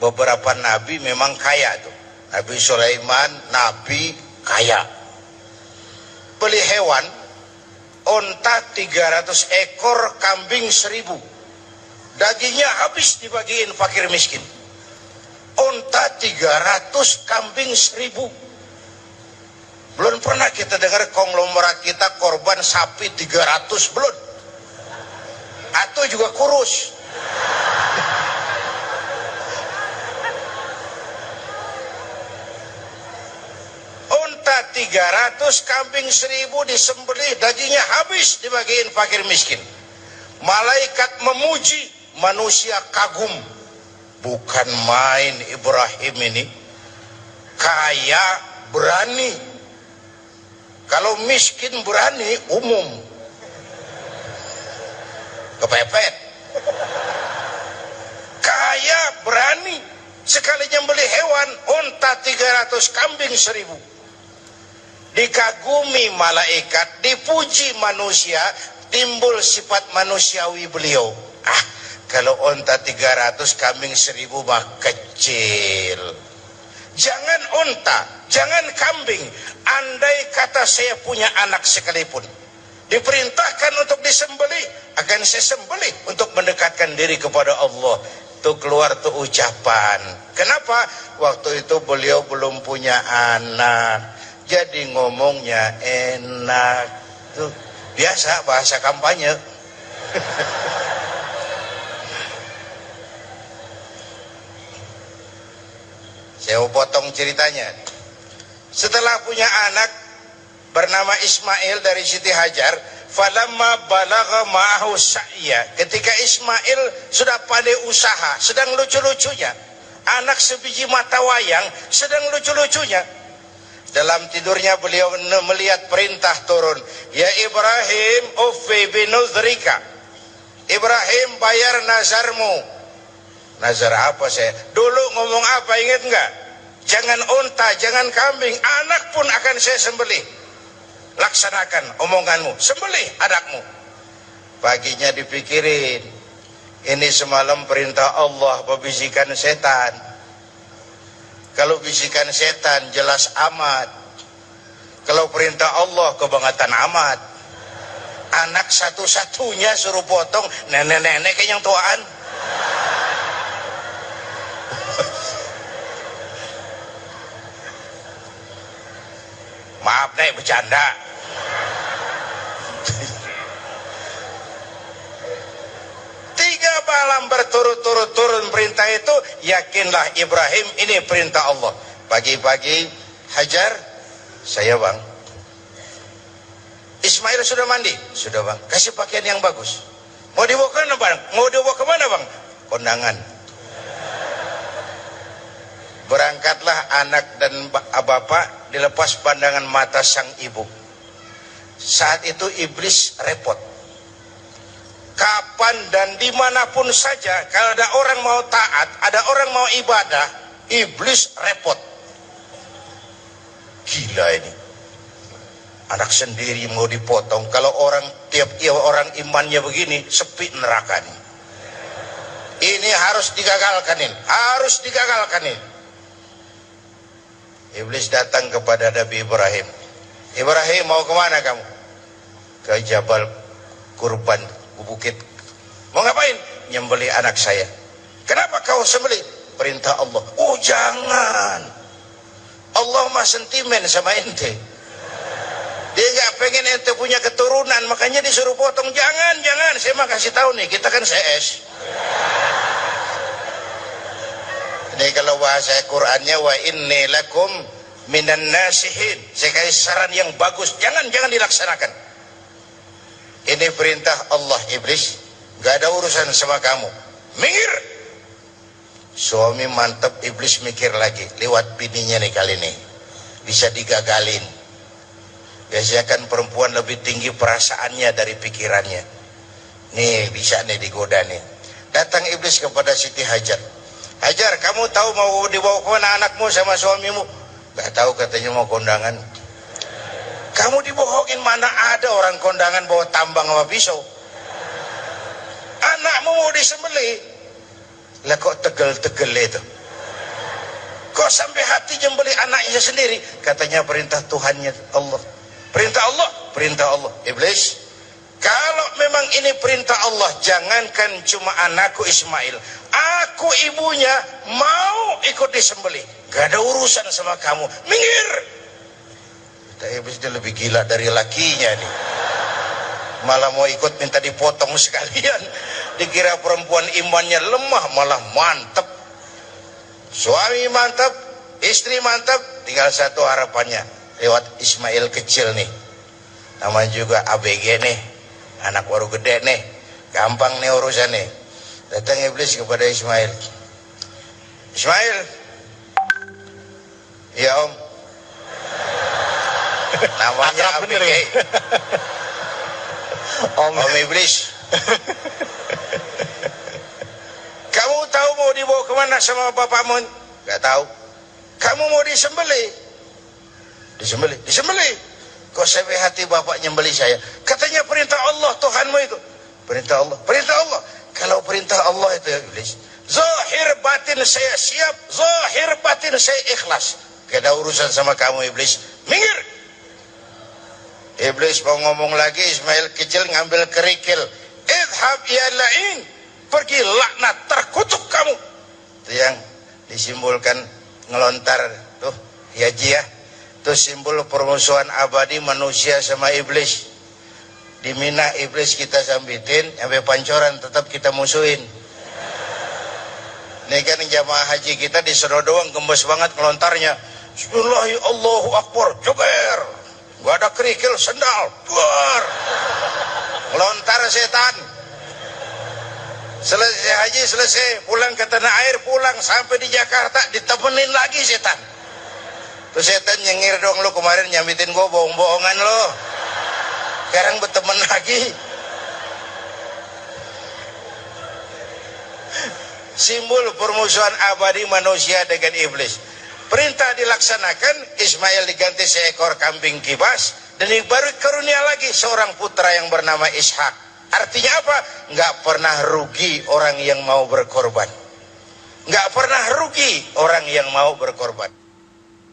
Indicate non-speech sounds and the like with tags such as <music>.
beberapa nabi memang kaya tuh. Nabi Sulaiman, nabi kaya. Beli hewan, onta 300 ekor, kambing 1000. Dagingnya habis dibagiin fakir miskin. Onta 300, kambing 1000. Belum pernah kita dengar konglomerat kita korban sapi 300 belum. Atau juga kurus. Unta 300, kambing 1000 disembelih, dagingnya habis dibagiin fakir miskin. Malaikat memuji, manusia kagum. Bukan main Ibrahim ini. Kaya berani. Kalau miskin berani umum. Kepepet. Kaya berani. Sekalinya beli hewan, unta 300, kambing 1000 dikagumi malaikat, dipuji manusia, timbul sifat manusiawi beliau. Ah, kalau onta 300, kambing 1000 mah kecil. Jangan onta, jangan kambing. Andai kata saya punya anak sekalipun, diperintahkan untuk disembelih, akan saya sembelih untuk mendekatkan diri kepada Allah. Tuh keluar tuh ucapan. Kenapa? Waktu itu beliau belum punya anak jadi ngomongnya enak. Tuh biasa bahasa kampanye. <laughs> Saya potong ceritanya. Setelah punya anak bernama Ismail dari Siti Hajar falamma balagha ma'ahu sa'ya. Ketika Ismail sudah pandai usaha sedang lucu-lucunya. Anak sebiji mata wayang sedang lucu-lucunya dalam tidurnya beliau melihat perintah turun. Ya Ibrahim, ufi binuzrika. Ibrahim bayar nazarmu. Nazar apa saya? Dulu ngomong apa ingat enggak? Jangan unta, jangan kambing. Anak pun akan saya sembelih. Laksanakan omonganmu. Sembelih anakmu. Paginya dipikirin. Ini semalam perintah Allah, pebisikan setan. Kalau bisikan setan jelas amat. Kalau perintah Allah kebangetan amat. Anak satu-satunya suruh potong nenek-nenek yang tuaan. <laughs> Maaf nek bercanda. <laughs> malam berturut-turut turun perintah itu, yakinlah Ibrahim ini perintah Allah. Pagi-pagi Hajar, saya bang. Ismail sudah mandi, sudah bang. Kasih pakaian yang bagus. Mau dibawa ke mana bang? Mau dibawa ke mana bang? Kondangan. Berangkatlah anak dan bapak dilepas pandangan mata sang ibu. Saat itu iblis repot kapan dan di mana pun saja kalau ada orang mau taat ada orang mau ibadah iblis repot. Gila ini. Anak sendiri mau dipotong. Kalau orang tiap tiap orang imannya begini sepi neraka nih ini harus digagalkan ini. Harus digagalkan ini. Iblis datang kepada Nabi Ibrahim. Ibrahim mau ke mana kamu? Ke Jabal Kurban bukit. Mau ngapain? Nyembeli anak saya. Kenapa kau sembeli? Perintah Allah. Oh jangan. Allah mah sentimen sama ente. Dia nggak pengen ente punya keturunan, makanya disuruh potong. Jangan, jangan. Saya mah kasih tahu nih, kita kan CS. Ini kalau bahasa Qurannya wa inni lakum minan nasihin. Saya kasih saran yang bagus. Jangan, jangan dilaksanakan. Ini perintah Allah iblis. Gak ada urusan sama kamu. Minggir. Suami mantep iblis mikir lagi. Lewat bininya nih kali ini. Bisa digagalin. Biasanya kan perempuan lebih tinggi perasaannya dari pikirannya. Nih bisa nih digoda nih. Datang iblis kepada Siti Hajar. Hajar kamu tahu mau dibawa ke mana anakmu sama suamimu? Gak tahu katanya mau kondangan. Kamu dibohongin mana ada orang kondangan bawa tambang sama pisau. Anakmu mau disembeli. Lah kok tegel-tegel itu. Kok sampai hati nyembeli anaknya sendiri? Katanya perintah Tuhannya Allah. Perintah Allah, perintah Allah. Iblis, kalau memang ini perintah Allah, jangankan cuma anakku Ismail, aku ibunya mau ikut disembeli. Gak ada urusan sama kamu. Minggir. Iblis dia lebih gila dari lakinya nih. Malah mau ikut minta dipotong sekalian. <laughs> Dikira perempuan imannya lemah, malah mantep. Suami mantap, istri mantap, tinggal satu harapannya lewat Ismail kecil nih. Nama juga ABG nih, anak baru gede nih, gampang nih urusan nih. Datang iblis kepada Ismail. Ismail, ya om. Namanya Akrab bener ya? <laughs> Om. Om iblis. Kamu tahu mau dibawa ke mana sama bapakmu? Gak tahu. Kamu mau disembeli? Disembeli, disembeli. Kok sampai hati bapak nyembeli saya? Katanya perintah Allah Tuhanmu itu. Perintah Allah, perintah Allah. Kalau perintah Allah itu ya iblis. Zahir batin saya siap, zahir batin saya ikhlas. Gak ada urusan sama kamu iblis. Minggir. Iblis mau ngomong lagi, Ismail kecil ngambil kerikil. Idhab ya la'in. Pergi laknat, terkutuk kamu. Itu yang disimbolkan ngelontar. Tuh, ya Ji ya. Itu simbol permusuhan abadi manusia sama iblis. Di Mina iblis kita sambitin, sampai pancoran tetap kita musuhin. Ini kan jamaah haji kita di doang gembos banget ngelontarnya. Bismillahirrahmanirrahim, Allahu Akbar, joger. Ada kerikil, sendal, buar. Ngelontar setan. Selesai haji, selesai. Pulang ke tanah air, pulang. Sampai di Jakarta, ditemenin lagi setan. Tuh setan nyengir dong lu kemarin nyamitin gua bohong-bohongan lo. Sekarang berteman lagi. Simbol permusuhan abadi manusia dengan iblis. Perintah dilaksanakan, Ismail diganti seekor kambing kibas, dan baru karunia lagi seorang putra yang bernama Ishak. Artinya apa? Nggak pernah rugi orang yang mau berkorban. Nggak pernah rugi orang yang mau berkorban.